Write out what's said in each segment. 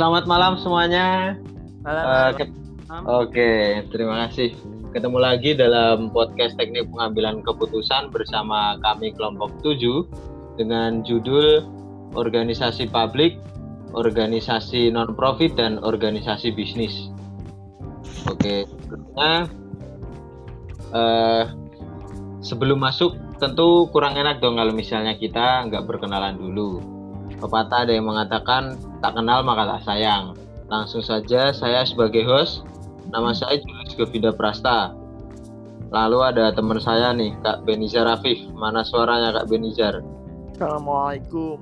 selamat malam semuanya. Malam. Uh, ke- Oke, okay, terima kasih. Ketemu lagi dalam podcast teknik pengambilan keputusan bersama kami kelompok 7 dengan judul Organisasi Publik, Organisasi Non-Profit, dan Organisasi Bisnis. Oke, sebelumnya uh, sebelum masuk tentu kurang enak dong kalau misalnya kita nggak berkenalan dulu. Pepatah ada yang mengatakan tak kenal maka tak sayang. Langsung saja saya sebagai host, nama saya Julius Govinda Prasta. Lalu ada teman saya nih, Kak Benizar Rafif. Mana suaranya Kak Benizar? Assalamualaikum.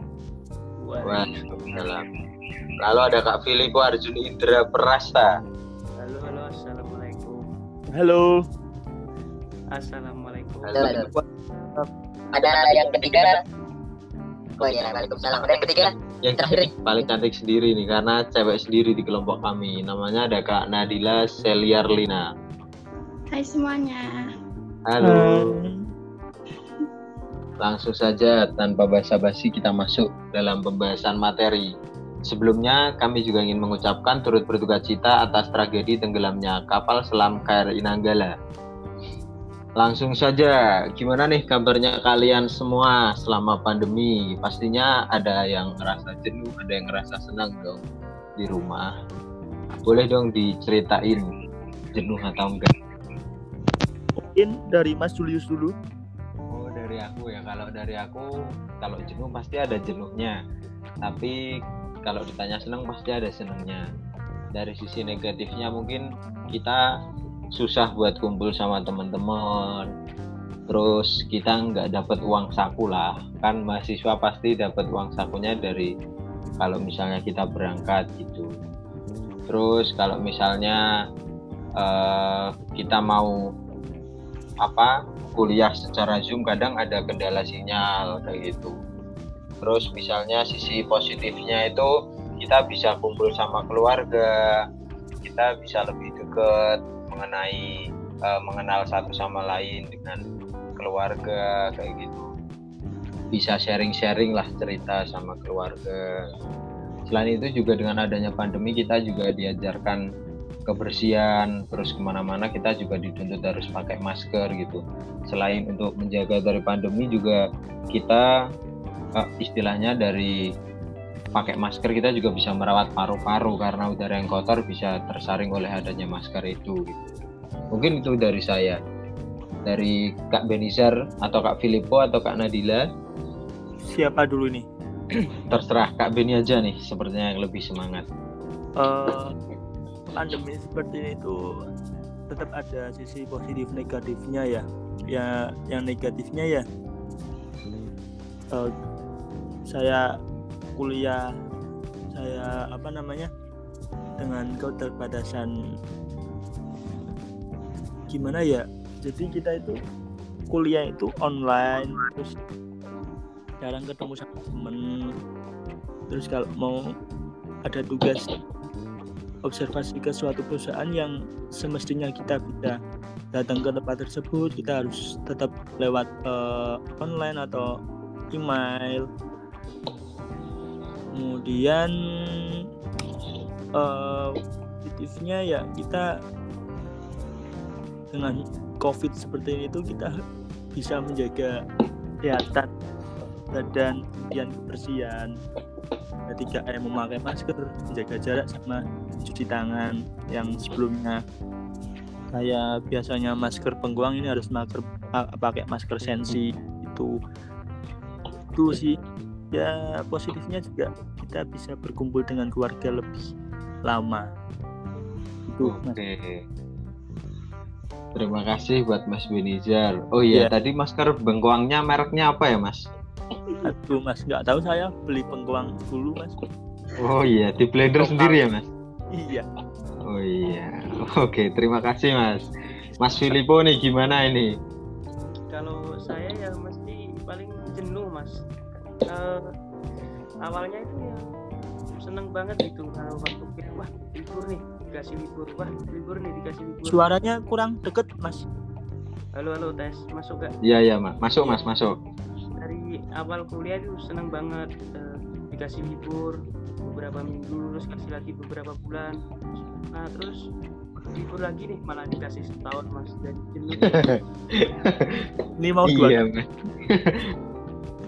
Waalaikumsalam. Lalu ada Kak Filipo Arjun Indra Prasta. Halo, halo, assalamualaikum. Halo. Assalamualaikum. Halo. ada yang ketiga oh iya waalaikumsalam yang ketiga Yang terakhir nih paling cantik sendiri nih karena cewek sendiri di kelompok kami. Namanya ada Kak Nadila Seliarlina. Hai semuanya. Halo. Langsung saja tanpa basa-basi kita masuk dalam pembahasan materi. Sebelumnya kami juga ingin mengucapkan turut berduka cita atas tragedi tenggelamnya kapal selam KRI Nanggala. Langsung saja, gimana nih kabarnya kalian semua selama pandemi? Pastinya ada yang ngerasa jenuh, ada yang ngerasa senang dong di rumah. Boleh dong diceritain jenuh atau enggak? Mungkin dari Mas Julius dulu. Oh dari aku ya kalau dari aku kalau jenuh pasti ada jenuhnya tapi kalau ditanya senang pasti ada senangnya dari sisi negatifnya mungkin kita susah buat kumpul sama teman-teman. Terus kita nggak dapat uang saku lah. Kan mahasiswa pasti dapat uang sakunya dari kalau misalnya kita berangkat gitu. Terus kalau misalnya eh, kita mau apa kuliah secara Zoom kadang ada kendala sinyal kayak gitu. Terus misalnya sisi positifnya itu kita bisa kumpul sama keluarga, kita bisa lebih dekat mengenai uh, mengenal satu sama lain dengan keluarga kayak gitu. Bisa sharing-sharing lah cerita sama keluarga. Selain itu juga dengan adanya pandemi kita juga diajarkan kebersihan terus ke mana-mana kita juga dituntut harus pakai masker gitu selain untuk menjaga dari pandemi juga kita uh, istilahnya dari pakai masker kita juga bisa merawat paru-paru karena udara yang kotor bisa tersaring oleh adanya masker itu gitu. mungkin itu dari saya dari Kak Benizar atau Kak Filippo atau Kak Nadila Siapa dulu nih? terserah Kak Beni aja nih sepertinya yang lebih semangat Eh, pandemi seperti ini tuh tetap ada sisi positif negatifnya ya. Ya, yang negatifnya ya eh, saya kuliah saya apa namanya dengan keterbatasan gimana ya jadi kita itu kuliah itu online terus jarang ketemu sama temen terus kalau mau ada tugas observasi ke suatu perusahaan yang semestinya kita bisa datang ke tempat tersebut kita harus tetap lewat uh, online atau email kemudian uh, positifnya ya kita dengan covid seperti ini tuh kita bisa menjaga kesehatan dan kebersihan. Ketika M memakai masker menjaga jarak sama cuci tangan yang sebelumnya. Saya biasanya masker pengguang ini harus masker pakai masker sensi itu. Itu sih ya positifnya juga kita bisa berkumpul dengan keluarga lebih lama itu Oke. Mas. Terima kasih buat Mas Benizar. Oh iya, Iya. tadi masker bengkoangnya mereknya apa ya, Mas? aduh mas nggak tahu saya beli pengguang dulu mas Oh iya, di blender sendiri ya, Mas? iya Oh iya. Oke, terima kasih, Mas. Mas Filippo nih gimana ini? Kalau saya ya mesti paling jenuh mas. Eh, awalnya itu ya seneng banget gitu kalau waktu kayak wah libur nih dikasih libur. Wah libur nih dikasih libur. suaranya kurang deket mas. Halo halo tes. Masuk gak? Iya, iya, Mas. Masuk, Mas, masuk. Dari awal kuliah itu seneng banget eh, dikasih libur beberapa minggu terus kasih lagi beberapa bulan. Nah terus libur lagi nih malah dikasih setahun mas. Jadi jenuh. Ini mau dua iya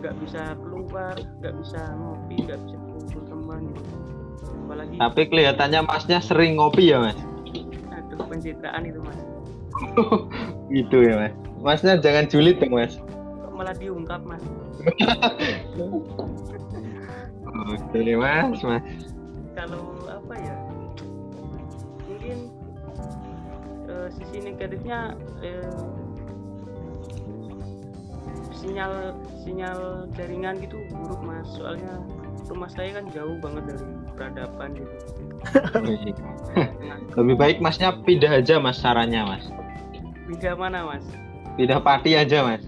nggak bisa keluar nggak bisa ngopi nggak bisa kumpul teman. Gitu apalagi tapi kelihatannya masnya sering ngopi ya mas? Aduh pencitraan itu mas. Gitu ya mas. Masnya jangan julid dong mas. Malah diungkap mas. Oke mas mas. Kalau apa ya? Mungkin eh, sisi negatifnya eh, sinyal sinyal jaringan gitu buruk mas. Soalnya rumah saya kan jauh banget dari peradaban gitu. Lebih baik masnya pindah aja mas sarannya mas. Pindah mana mas? Pindah pati aja mas.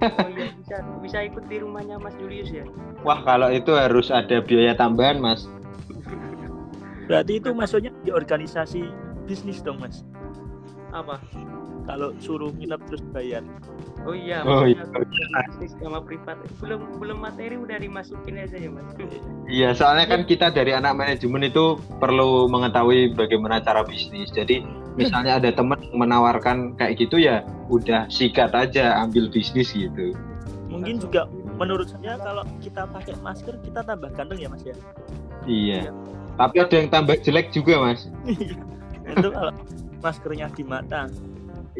Oh iya bisa bisa ikut di rumahnya mas Julius ya? Wah kalau itu harus ada biaya tambahan mas. Berarti itu maksudnya di organisasi bisnis dong mas. apa Kalau suruh nginep terus bayar. oh iya Oh, bisnis sama privat belum belum materi udah dimasukin aja ya mas Iya, soalnya kan kita dari anak manajemen itu perlu mengetahui bagaimana cara bisnis. Jadi misalnya ada teman yang menawarkan kayak gitu ya, udah sikat aja ambil bisnis gitu. Mungkin juga menurut saya kalau kita pakai masker kita tambah ganteng ya mas ya. Iya. Tapi ada yang tambah jelek juga, Mas. itu kalau maskernya di mata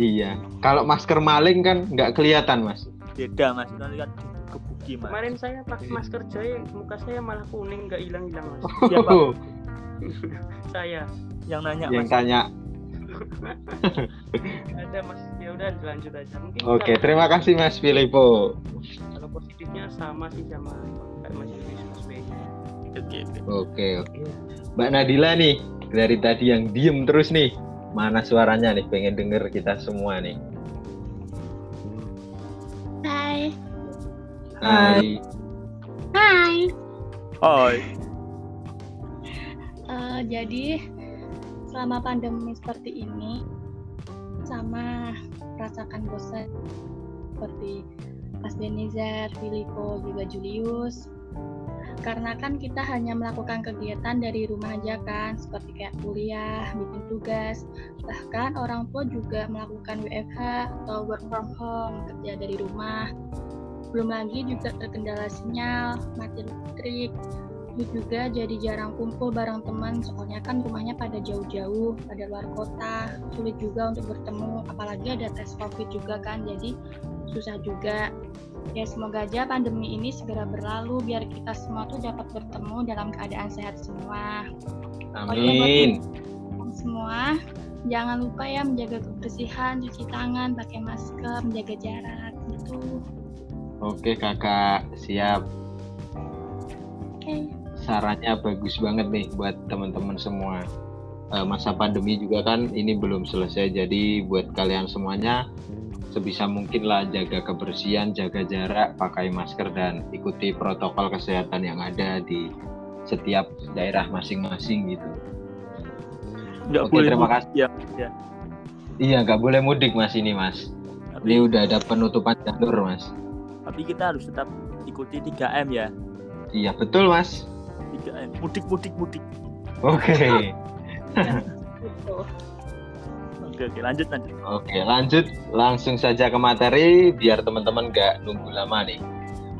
Iya. Kalau masker maling kan nggak kelihatan, Mas. beda mas. Nanti kan kebuki mas. kemarin saya pakai masker jahit muka saya malah kuning nggak hilang hilang mas Siapa saya yang nanya yang mas? tanya. ada mas ya udah lanjut aja mungkin Oke, kalau- terima kasih Mas Filipo. kalau positifnya sama sih sama kayak mas. Oke, oke. Mbak Nadila nih, dari tadi yang diem terus nih. Mana suaranya nih? Pengen denger kita semua nih. Hai. Hai. Hai. Oi. Eh, jadi selama pandemi seperti ini sama merasakan bosan seperti Mas Benizar, Filipo, juga Julius. Karena kan kita hanya melakukan kegiatan dari rumah aja kan, seperti kayak kuliah, bikin tugas, bahkan orang tua juga melakukan WFH atau work from home, kerja dari rumah. Belum lagi juga terkendala sinyal, mati listrik, juga jadi jarang kumpul bareng teman soalnya kan rumahnya pada jauh-jauh pada luar kota. Sulit juga untuk bertemu apalagi ada tes covid juga kan jadi susah juga ya semoga aja pandemi ini segera berlalu biar kita semua tuh dapat bertemu dalam keadaan sehat semua Amin. Semua jangan lupa ya menjaga kebersihan cuci tangan pakai masker menjaga jarak gitu Oke, Kakak. Siap. oke sarannya bagus banget nih buat teman-teman semua. Eh, masa pandemi juga kan ini belum selesai, jadi buat kalian semuanya sebisa mungkin lah jaga kebersihan, jaga jarak, pakai masker dan ikuti protokol kesehatan yang ada di setiap daerah masing-masing gitu. Nggak Oke, boleh terima mudik kasih. ya. ya. Iya, nggak boleh mudik mas ini mas. Tapi, Ini udah ada penutupan jalur mas. tapi kita harus tetap ikuti 3M ya. Iya betul mas. 3M. Mudik, mudik, mudik. Oke. gitu Oke, oke. Lanjut, lanjut. Oke, lanjut langsung saja ke materi biar teman-teman nggak nunggu lama nih.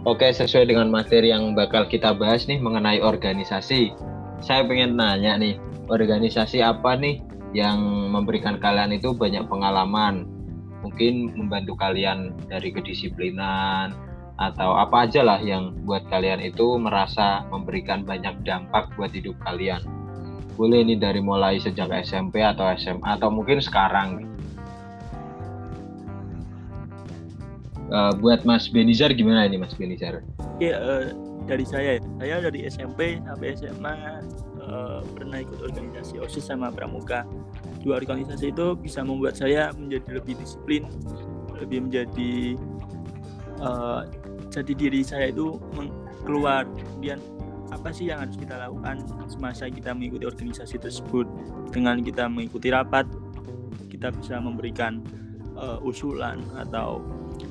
Oke, sesuai dengan materi yang bakal kita bahas nih mengenai organisasi. Saya pengen nanya nih, organisasi apa nih yang memberikan kalian itu banyak pengalaman? Mungkin membantu kalian dari kedisiplinan atau apa aja lah yang buat kalian itu merasa memberikan banyak dampak buat hidup kalian. Boleh nih dari mulai sejak SMP atau SMA atau mungkin sekarang Eh, buat Mas Benizar gimana ini Mas Benizar? Oke, eh, dari saya ya. Saya dari SMP sampai SMA eh, pernah ikut organisasi OSIS sama Pramuka. Dua organisasi itu bisa membuat saya menjadi lebih disiplin, lebih menjadi eh, jadi diri saya itu keluar. Kemudian apa sih yang harus kita lakukan semasa kita mengikuti organisasi tersebut? Dengan kita mengikuti rapat, kita bisa memberikan eh, usulan atau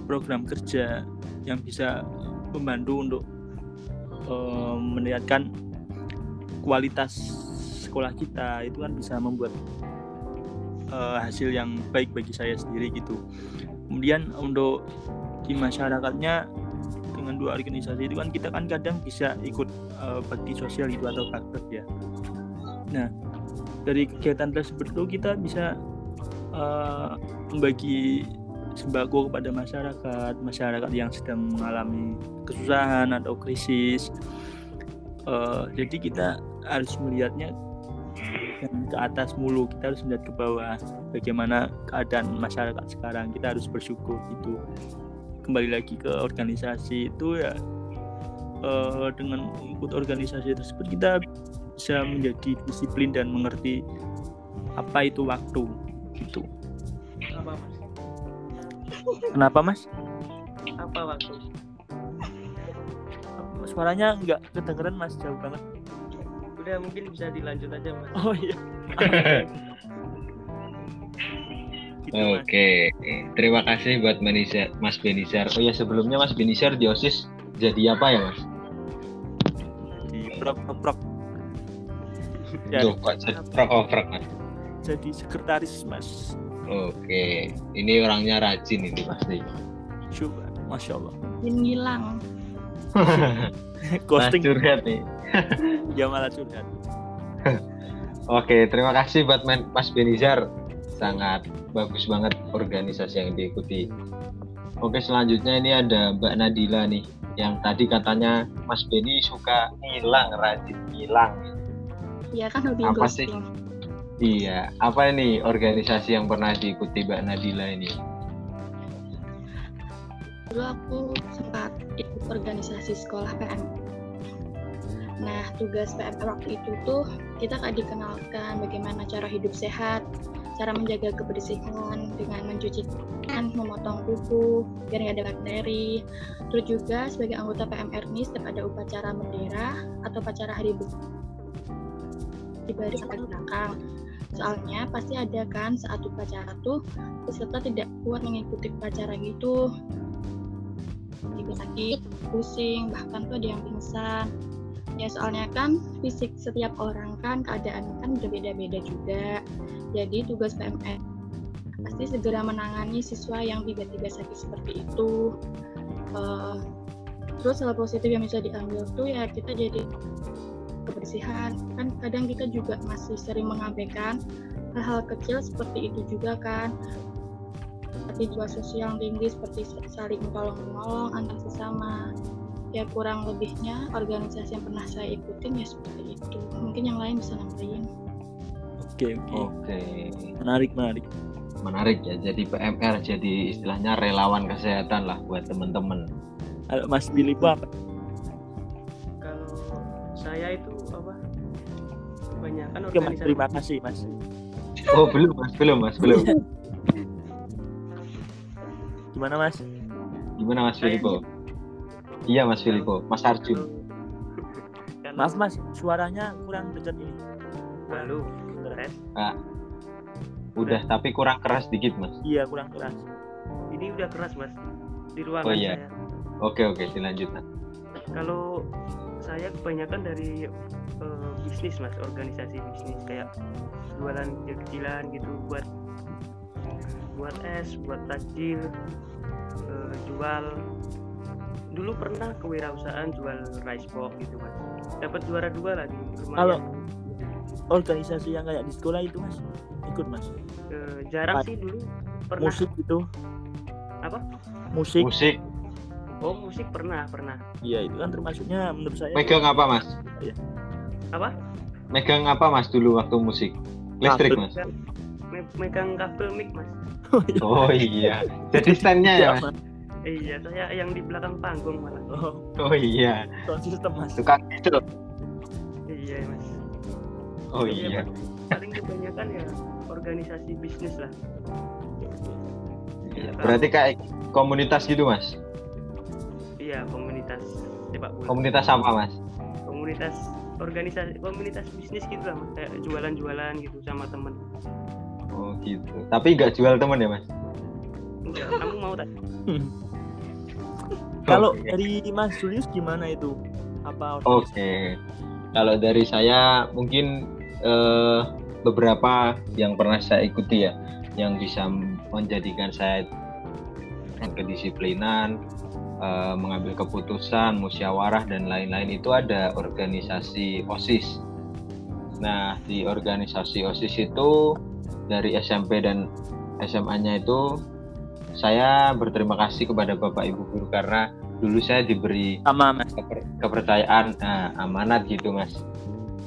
program kerja yang bisa membantu untuk eh, meningkatkan kualitas sekolah kita itu kan bisa membuat eh, hasil yang baik bagi saya sendiri gitu. Kemudian untuk di masyarakatnya dua organisasi itu kan kita kan kadang bisa ikut eh, bakti sosial itu atau bakti ya. Nah dari kegiatan tersebut itu kita bisa eh, membagi sembako kepada masyarakat masyarakat yang sedang mengalami kesusahan atau krisis. Eh, jadi kita harus melihatnya ke atas mulu kita harus melihat ke bawah. Bagaimana keadaan masyarakat sekarang kita harus bersyukur itu kembali lagi ke organisasi itu ya eh, dengan ikut organisasi tersebut kita bisa menjadi disiplin dan mengerti apa itu waktu gitu. Apa mas? Kenapa mas? Apa waktu? Suaranya nggak kedengeran mas. Jauh banget. Udah mungkin bisa dilanjut aja mas. Oh iya gitu mas Oke, terima kasih buat Benizar, Mas Benizar. Oh ya sebelumnya Mas Benizar di OSIS jadi apa ya Mas? di prok prok ya Tuh kok jadi prok Mas? jadi sekretaris mas Oke, ini orangnya rajin ini pasti. coba masya allah Mas ghosting curhat nih. ya malah curhat Oke, terima kasih buat Mas Benizar. Sangat bagus banget organisasi yang diikuti. Oke, selanjutnya ini ada Mbak Nadila nih. Yang tadi katanya Mas Beni suka ngilang, rajin ngilang. ya kan lebih Apa sih? Iya, apa ini organisasi yang pernah diikuti Mbak Nadila ini? dulu aku sempat ikut organisasi sekolah PM nah tugas PM waktu itu tuh kita kayak dikenalkan bagaimana cara hidup sehat cara menjaga kebersihan dengan mencuci tangan, memotong kuku biar nggak ada bakteri. Terus juga sebagai anggota PMR ini setiap ada upacara bendera atau upacara hari bu di baris atau belakang. Soalnya pasti ada kan saat upacara tuh peserta tidak kuat mengikuti upacara gitu. Jadi sakit, pusing, bahkan tuh ada yang pingsan. Ya soalnya kan fisik setiap orang kan keadaan kan berbeda-beda juga. Jadi tugas PMR pasti segera menangani siswa yang tiba-tiba sakit seperti itu. Eh, terus hal positif yang bisa diambil tuh ya kita jadi kebersihan. Kan kadang kita juga masih sering mengabaikan hal-hal kecil seperti itu juga kan. Tapi jiwa sosial yang tinggi seperti saling menolong-menolong antar sesama. Ya kurang lebihnya organisasi yang pernah saya ikutin ya seperti itu. Mungkin yang lain bisa nambahin. Oke oke. Oke, Menarik menarik. menarik ya. Jadi PMR jadi istilahnya relawan kesehatan lah buat teman-teman. Kalau Mas Billy itu apa? kalau saya itu apa kebanyakan Oke Mas, organisasi terima kasih Mas. Oh belum mas, belum mas, belum. Gimana Mas? Gimana mas Filipo? Iya mas Filipo, Mas Arjun. Maaf Mas, suaranya kurang dekat ini. Halo, tes. Udah, tapi kurang keras dikit mas. Iya kurang keras. Ini udah keras mas di ruangan Oh, iya. saya. Oke oke, dilanjutkan. Kalau saya kebanyakan dari eh, bisnis mas, organisasi bisnis kayak jualan kecil-kecilan gitu buat buat es, buat takjil, eh, jual. Dulu pernah kewirausahaan jual rice box gitu mas. Dapat juara dua lagi. Lumayan. Kalau- Organisasi yang kayak di sekolah itu Mas ikut Mas. Eh, jarang sih dulu pernah. Musik itu. Apa? Musik. Musik, Oh musik pernah pernah. Iya itu kan termasuknya menurut saya. megang apa mas? Apa? Megang apa mas dulu waktu musik? Listrik mas. Me- megang kabel mic mas. Oh iya, jadi standnya ya mas. Mas. Iya, saya yang di belakang panggung malah. Oh, Oh iya, sound system Mas. tukang itu. Iya, Mas. Oh Iya, iya. Paling kebanyakan ya organisasi bisnis lah. Iya, Berarti kayak komunitas gitu mas? Iya, komunitas sepak bola. Komunitas apa mas? komunitas organisasi komunitas bisnis gitu lah, Mas. Kayak jualan-jualan gitu sama temen. Oh gitu. Tapi nggak jual temen ya mas? Enggak, kamu mau tak? Kalau dari Mas Julius gimana itu apa Oke, kalau dari saya mungkin eh, beberapa yang pernah saya ikuti ya, yang bisa menjadikan saya kedisiplinan, eh, mengambil keputusan, musyawarah dan lain-lain itu ada organisasi OSIS. Nah, di organisasi OSIS itu dari SMP dan SMA-nya itu saya berterima kasih kepada Bapak Ibu guru karena dulu saya diberi kepercayaan nah, amanat gitu mas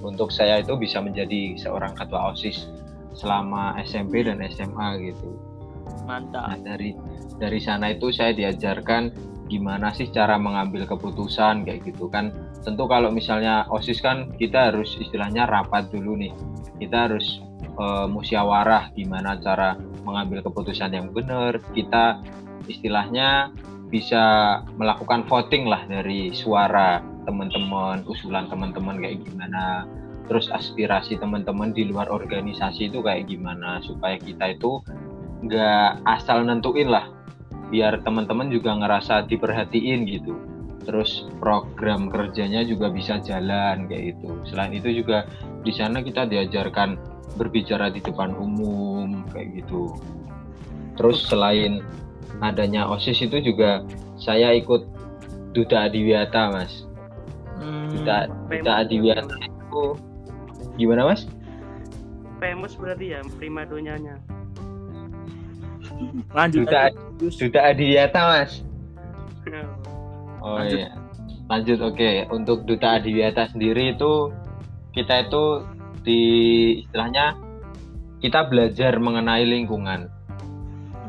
untuk saya itu bisa menjadi seorang ketua osis selama SMP dan SMA gitu. Nah mantap dari dari sana itu saya diajarkan gimana sih cara mengambil keputusan kayak gitu kan. Tentu kalau misalnya osis kan kita harus istilahnya rapat dulu nih. Kita harus eh, musyawarah gimana cara mengambil keputusan yang benar. Kita istilahnya bisa melakukan voting lah dari suara teman-teman usulan teman-teman kayak gimana terus aspirasi teman-teman di luar organisasi itu kayak gimana supaya kita itu nggak asal nentuin lah biar teman-teman juga ngerasa diperhatiin gitu. Terus program kerjanya juga bisa jalan kayak gitu. Selain itu juga di sana kita diajarkan berbicara di depan umum kayak gitu. Terus selain adanya osis itu juga saya ikut duta adiwiyata mas Duta duta adiwiyata itu gimana mas? Famous berarti ya primadonanya lanjut duta duta adiwiyata mas? Oh Lanjut. iya. Lanjut oke. Untuk Duta Adiwiyata sendiri itu kita itu di istilahnya kita belajar mengenai lingkungan.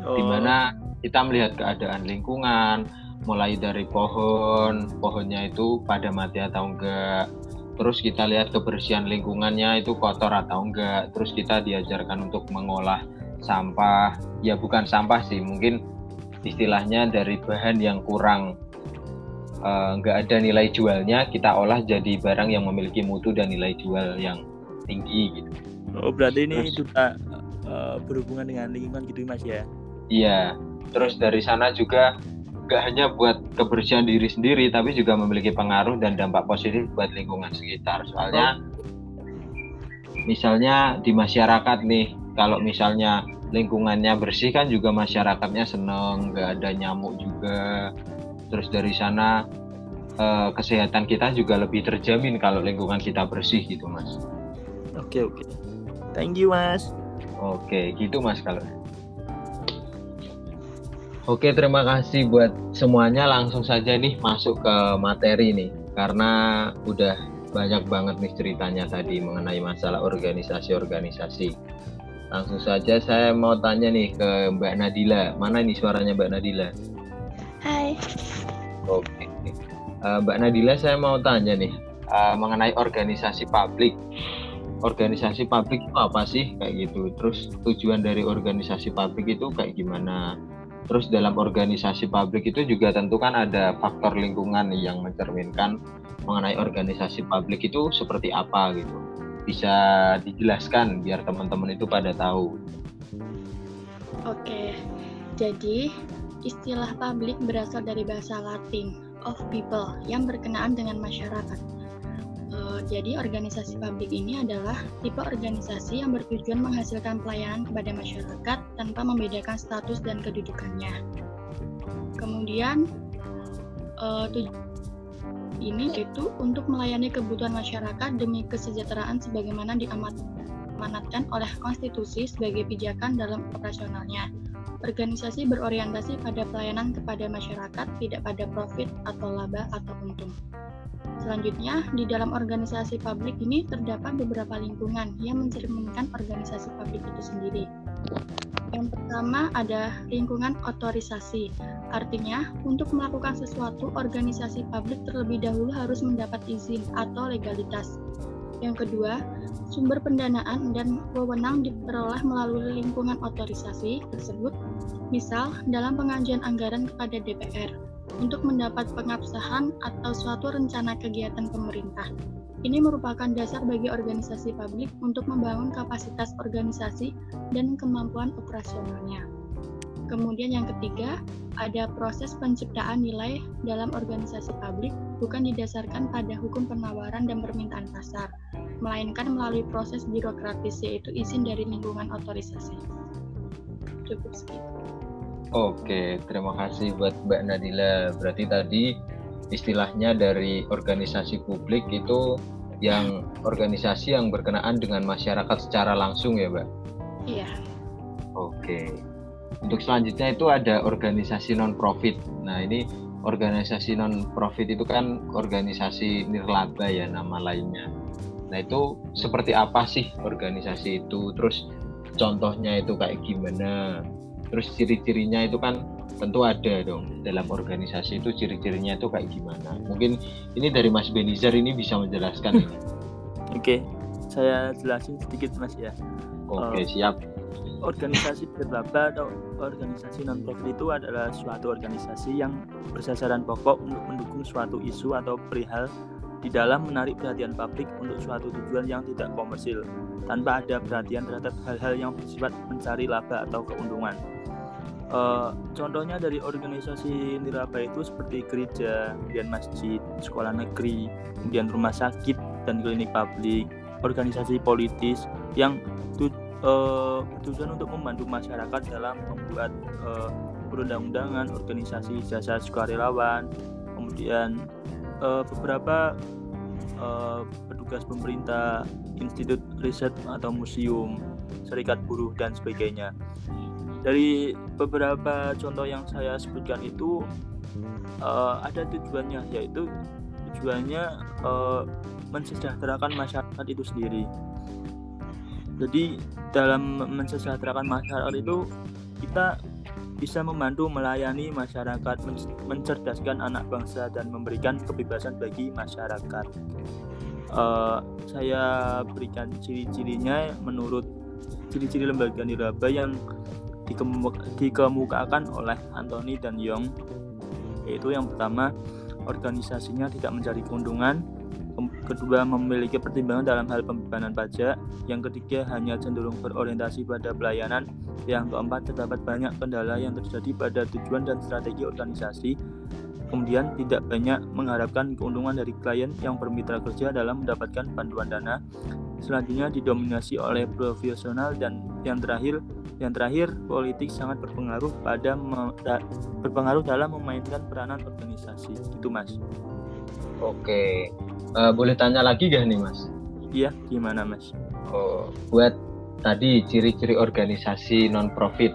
Oh, di mana kita melihat keadaan lingkungan mulai dari pohon, pohonnya itu pada mati atau enggak. Terus kita lihat kebersihan lingkungannya itu kotor atau enggak. Terus kita diajarkan untuk mengolah sampah. Ya bukan sampah sih, mungkin istilahnya dari bahan yang kurang eh, nggak ada nilai jualnya kita olah jadi barang yang memiliki mutu dan nilai jual yang tinggi gitu. oh, berarti ini Terus- duta eh, berhubungan dengan lingkungan gitu mas ya Iya. Terus dari sana juga nggak hanya buat kebersihan diri sendiri, tapi juga memiliki pengaruh dan dampak positif buat lingkungan sekitar. Soalnya, misalnya di masyarakat nih, kalau misalnya lingkungannya bersih kan juga masyarakatnya seneng, nggak ada nyamuk juga. Terus dari sana eh, kesehatan kita juga lebih terjamin kalau lingkungan kita bersih gitu, mas. oke oke thank you mas Oke, gitu Mas kalau. Oke, terima kasih buat semuanya. Langsung saja nih masuk ke materi nih. Karena udah banyak banget nih ceritanya tadi mengenai masalah organisasi-organisasi. Langsung saja saya mau tanya nih ke Mbak Nadila. Mana nih suaranya Mbak Nadila? Hai. Oke. Eh, Mbak Nadila saya mau tanya nih eh, mengenai organisasi publik. Organisasi publik itu apa sih kayak gitu? Terus tujuan dari organisasi publik itu kayak gimana? Terus dalam organisasi publik itu juga tentu kan ada faktor lingkungan yang mencerminkan mengenai organisasi publik itu seperti apa gitu. Bisa dijelaskan biar teman-teman itu pada tahu. Oke. Jadi, istilah publik berasal dari bahasa Latin of people yang berkenaan dengan masyarakat. Eh, jadi, organisasi publik ini adalah tipe organisasi yang bertujuan menghasilkan pelayanan kepada masyarakat tanpa membedakan status dan kedudukannya. Kemudian, eh, tuj- ini itu untuk melayani kebutuhan masyarakat demi kesejahteraan sebagaimana diamanatkan oleh konstitusi sebagai pijakan dalam operasionalnya. Organisasi berorientasi pada pelayanan kepada masyarakat, tidak pada profit atau laba atau untung. Selanjutnya, di dalam organisasi publik ini terdapat beberapa lingkungan yang mencerminkan organisasi publik itu sendiri. Yang pertama ada lingkungan otorisasi. Artinya, untuk melakukan sesuatu, organisasi publik terlebih dahulu harus mendapat izin atau legalitas. Yang kedua, sumber pendanaan dan wewenang diperoleh melalui lingkungan otorisasi tersebut, misal dalam pengajuan anggaran kepada DPR untuk mendapat pengabsahan atau suatu rencana kegiatan pemerintah. Ini merupakan dasar bagi organisasi publik untuk membangun kapasitas organisasi dan kemampuan operasionalnya. Kemudian yang ketiga, ada proses penciptaan nilai dalam organisasi publik bukan didasarkan pada hukum penawaran dan permintaan pasar, melainkan melalui proses birokratis yaitu izin dari lingkungan otorisasi. Cukup segitu. Oke, terima kasih buat Mbak Nadila. Berarti tadi istilahnya dari organisasi publik itu yang organisasi yang berkenaan dengan masyarakat secara langsung ya, Mbak? Iya. Oke. Untuk selanjutnya itu ada organisasi non profit. Nah, ini organisasi non profit itu kan organisasi nirlaba ya nama lainnya. Nah, itu seperti apa sih organisasi itu? Terus contohnya itu kayak gimana? Terus ciri-cirinya itu kan tentu ada dong dalam organisasi itu ciri-cirinya itu kayak gimana? Mungkin ini dari Mas Benizar ini bisa menjelaskan ini. Oke, saya jelasin sedikit Mas ya. Oke, Eh, siap. organisasi nirlaba atau organisasi non profit itu adalah suatu organisasi yang bersasaran pokok untuk mendukung suatu isu atau perihal di dalam menarik perhatian publik untuk suatu tujuan yang tidak komersil tanpa ada perhatian terhadap hal-hal yang bersifat mencari laba atau keuntungan. Eh, contohnya dari organisasi nirlaba itu seperti gereja, kemudian masjid, sekolah negeri, kemudian rumah sakit dan klinik publik, organisasi politis yang tu- eh, bertujuan untuk membantu masyarakat dalam membuat eh, perundang-undangan, organisasi jasa sukarelawan, kemudian eh, beberapa eh, petugas pemerintah, institut riset atau museum, serikat buruh dan sebagainya. Dari beberapa contoh yang saya sebutkan itu eh, ada tujuannya yaitu tujuannya eh, mensejahterakan masyarakat itu sendiri. Jadi dalam mensejahterakan masyarakat itu kita bisa membantu melayani masyarakat, men- mencerdaskan anak bangsa dan memberikan kebebasan bagi masyarakat. Eh, saya berikan ciri-cirinya menurut ciri-ciri lembaga nirlaba yang dikemukakan oleh Anthony dan Young yaitu yang pertama organisasinya tidak mencari keuntungan kedua memiliki pertimbangan dalam hal pembebanan pajak yang ketiga hanya cenderung berorientasi pada pelayanan yang keempat terdapat banyak kendala yang terjadi pada tujuan dan strategi organisasi kemudian tidak banyak mengharapkan keuntungan dari klien yang bermitra kerja dalam mendapatkan bantuan dana selanjutnya didominasi oleh profesional dan yang terakhir yang terakhir politik sangat berpengaruh pada da- berpengaruh dalam memainkan peranan organisasi itu mas Oke. Eh, boleh tanya lagi gak nih, Mas? iya gimana mas Oh, buat tadi ciri-ciri organisasi non profit.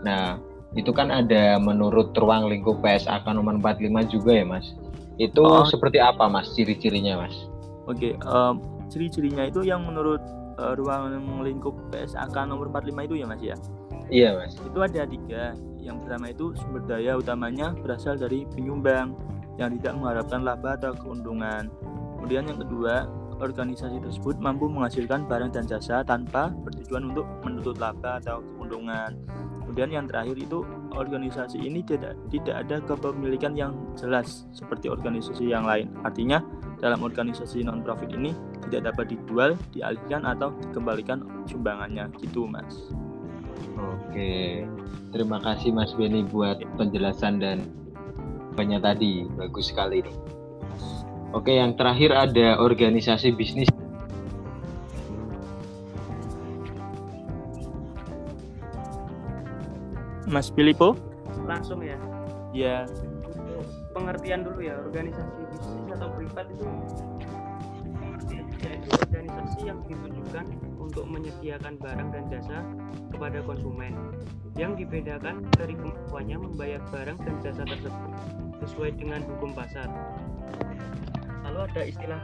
Nah, itu kan ada menurut ruang lingkup PSAK nomor 45 juga ya, Mas. Itu Oh. seperti apa, Mas? Ciri-cirinya, Mas? Oke, em, ciri-cirinya itu yang menurut eh, ruang lingkup PSAK nomor 45 itu ya mas ya. Iya, Mas. Itu ada tiga. Yang pertama itu sumber daya utamanya berasal dari penyumbang yang tidak mengharapkan laba atau keuntungan. Kemudian yang kedua, organisasi tersebut mampu menghasilkan barang dan jasa tanpa bertujuan untuk menuntut laba atau keuntungan. Kemudian yang terakhir itu organisasi ini tidak tidak ada kepemilikan yang jelas seperti organisasi yang lain. Artinya dalam organisasi non profit ini tidak dapat dijual, dialihkan atau dikembalikan sumbangannya gitu mas. Oke. Terima kasih Mas Beni buat penjelasan dan banyak tadi. Bagus sekali. Oke, yang terakhir ada organisasi bisnis. Mas Filipo? langsung ya Ya, untuk pengertian dulu ya organisasi bisnis atau privat itu yaitu organisasi yang ditujukan untuk menyediakan barang dan jasa kepada konsumen yang dibedakan dari kemampuannya membayar barang dan jasa tersebut sesuai dengan hukum pasar. Lalu ada istilah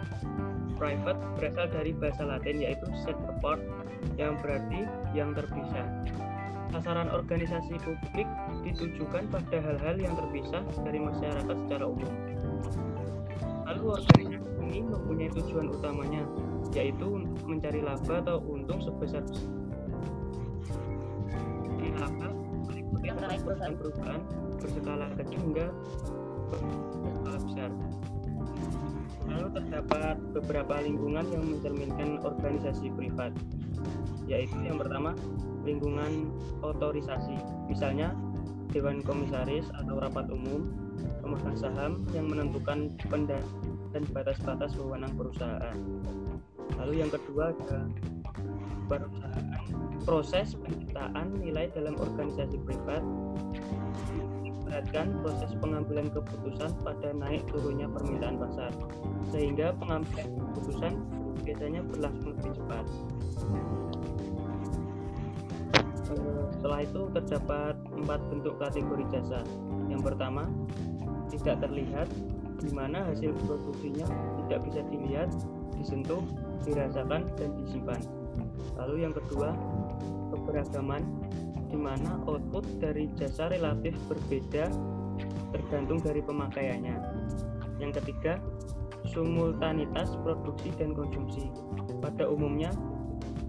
private berasal dari bahasa Latin yaitu set apart yang berarti yang terpisah. Sasaran organisasi publik ditujukan pada hal-hal yang terpisah dari masyarakat secara umum. Lalu organisasi ini mempunyai tujuan utamanya, yaitu mencari laba atau untung sebesar di laba meliputi perusahaan-perusahaan berskala kecil hingga berskala besar. Lalu terdapat beberapa lingkungan yang mencerminkan organisasi privat, yaitu yang pertama lingkungan otorisasi, misalnya Dewan Komisaris atau rapat umum, pemegang saham yang menentukan pendan dan batas-batas wewenang perusahaan. Lalu yang kedua ada perusahaan proses penciptaan nilai dalam organisasi privat memberatkan proses pengambilan keputusan pada naik turunnya permintaan pasar sehingga pengambilan keputusan biasanya berlangsung lebih cepat. Setelah itu terdapat empat bentuk kategori jasa. Yang pertama tidak terlihat di mana hasil produksinya tidak bisa dilihat disentuh dirasakan dan disimpan. Lalu yang kedua keberagaman di mana output dari jasa relatif berbeda tergantung dari pemakaiannya. Yang ketiga simultanitas produksi dan konsumsi. Pada umumnya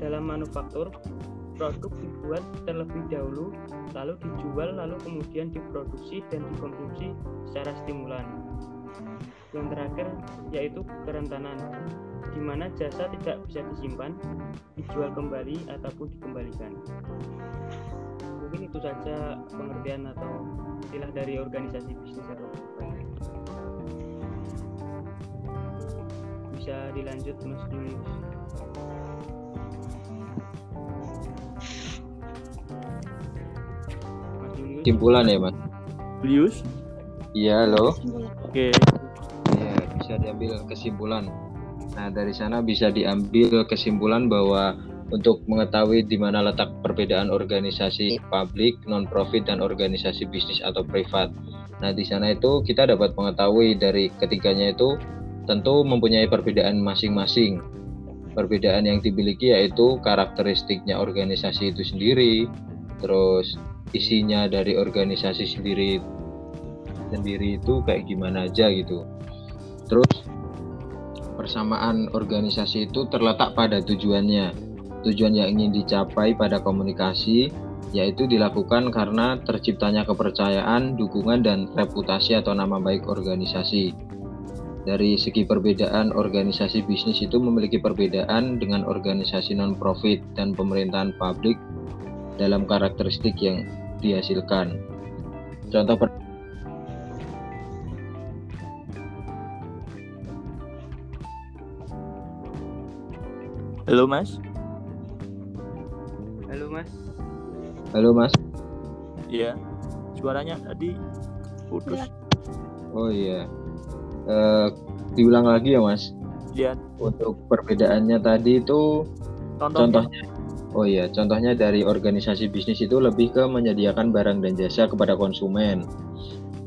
dalam manufaktur produk dibuat terlebih dahulu lalu dijual lalu kemudian diproduksi dan dikonsumsi secara stimulan. Yang terakhir yaitu kerentanan di mana jasa tidak bisa disimpan dijual kembali ataupun dikembalikan itu saja pengertian atau istilah dari organisasi bisnis atau private. bisa dilanjut Mas Julius Kesimpulan ya mas. Julius Iya halo. Oke Ya bisa diambil kesimpulan. Nah dari sana bisa diambil kesimpulan bahwa untuk mengetahui di mana letak perbedaan organisasi publik, non-profit, dan organisasi bisnis atau privat. Nah, di sana itu kita dapat mengetahui dari ketiganya itu tentu mempunyai perbedaan masing-masing. Perbedaan yang dimiliki yaitu karakteristiknya organisasi itu sendiri, terus isinya dari organisasi sendiri sendiri itu kayak gimana aja gitu. Terus persamaan organisasi itu terletak pada tujuannya tujuan yang ingin dicapai pada komunikasi yaitu dilakukan karena terciptanya kepercayaan, dukungan, dan reputasi atau nama baik organisasi. Dari segi perbedaan, organisasi bisnis itu memiliki perbedaan dengan organisasi non-profit dan pemerintahan publik dalam karakteristik yang dihasilkan. Contoh per- halo mas halo Mas Halo Mas. iya suaranya tadi putus Jelas. Oh iya. Eh, diulang lagi ya Mas. lihat Untuk perbedaannya tadi itu contohnya contohnya Oh iya, contohnya dari organisasi bisnis itu lebih ke menyediakan barang dan jasa kepada konsumen.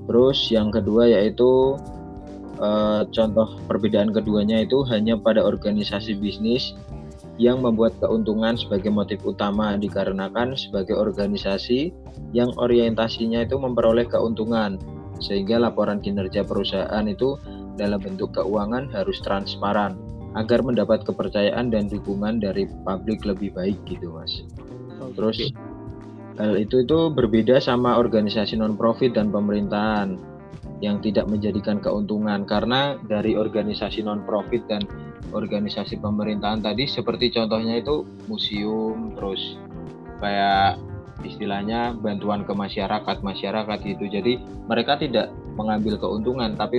Terus yang kedua yaitu eh, contoh perbedaan keduanya itu hanya pada organisasi bisnis yang membuat keuntungan sebagai motif utama dikarenakan sebagai organisasi yang orientasinya itu memperoleh keuntungan sehingga laporan kinerja perusahaan itu dalam bentuk keuangan harus transparan agar mendapat kepercayaan dan dukungan dari publik lebih baik gitu mas. Terus hal itu itu berbeda sama organisasi non profit dan pemerintahan yang tidak menjadikan keuntungan karena dari organisasi non profit dan organisasi pemerintahan tadi seperti contohnya itu museum terus kayak istilahnya bantuan ke masyarakat masyarakat gitu jadi mereka tidak mengambil keuntungan tapi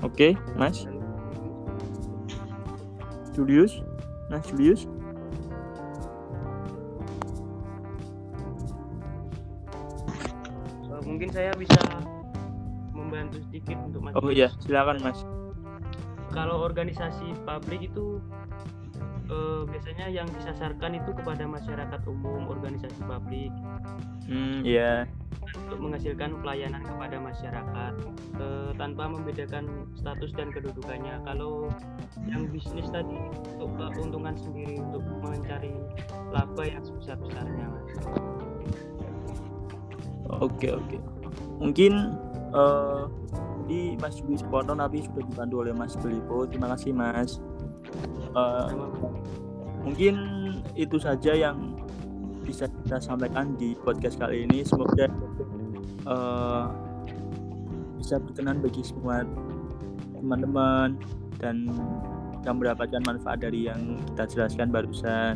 Oke, Mas. Julius, Mas Julius. Mungkin saya bisa membantu sedikit untuk Mas Oh iya, silakan Mas. kalau organisasi publik itu eh, biasanya yang disasarkan itu kepada masyarakat umum organisasi publik Hmm, iya. untuk menghasilkan pelayanan kepada masyarakat eh, tanpa membedakan status dan kedudukannya kalau yang bisnis tadi untuk keuntungan sendiri untuk mencari laba yang sebesar besarnya mas Oke, oke. Mungkin eh di Mas Julius Pono tapi sudah dibantu oleh Mas Belipo. Terima kasih Mas. Sama- mungkin itu saja yang bisa kita sampaikan di podcast kali ini semoga eh, bisa berkenan bagi semua teman-teman dan yang mendapatkan manfaat dari yang kita jelaskan barusan.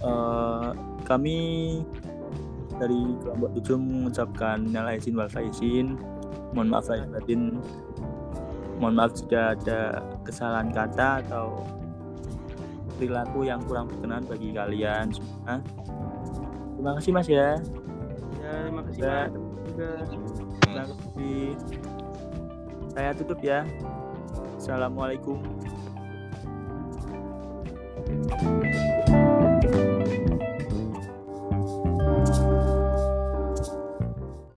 Eh, kami dari kelompok tujuh mengucapkan minal aizin wal faizin. Mohon maaf lahir batin. Mohon maaf jika ada kesalahan kata atau perilaku yang kurang berkenan bagi kalian semua. Terima kasih Mas ya. ya terima kasih mas Terima kasih. Saya tutup ya. Assalamualaikum.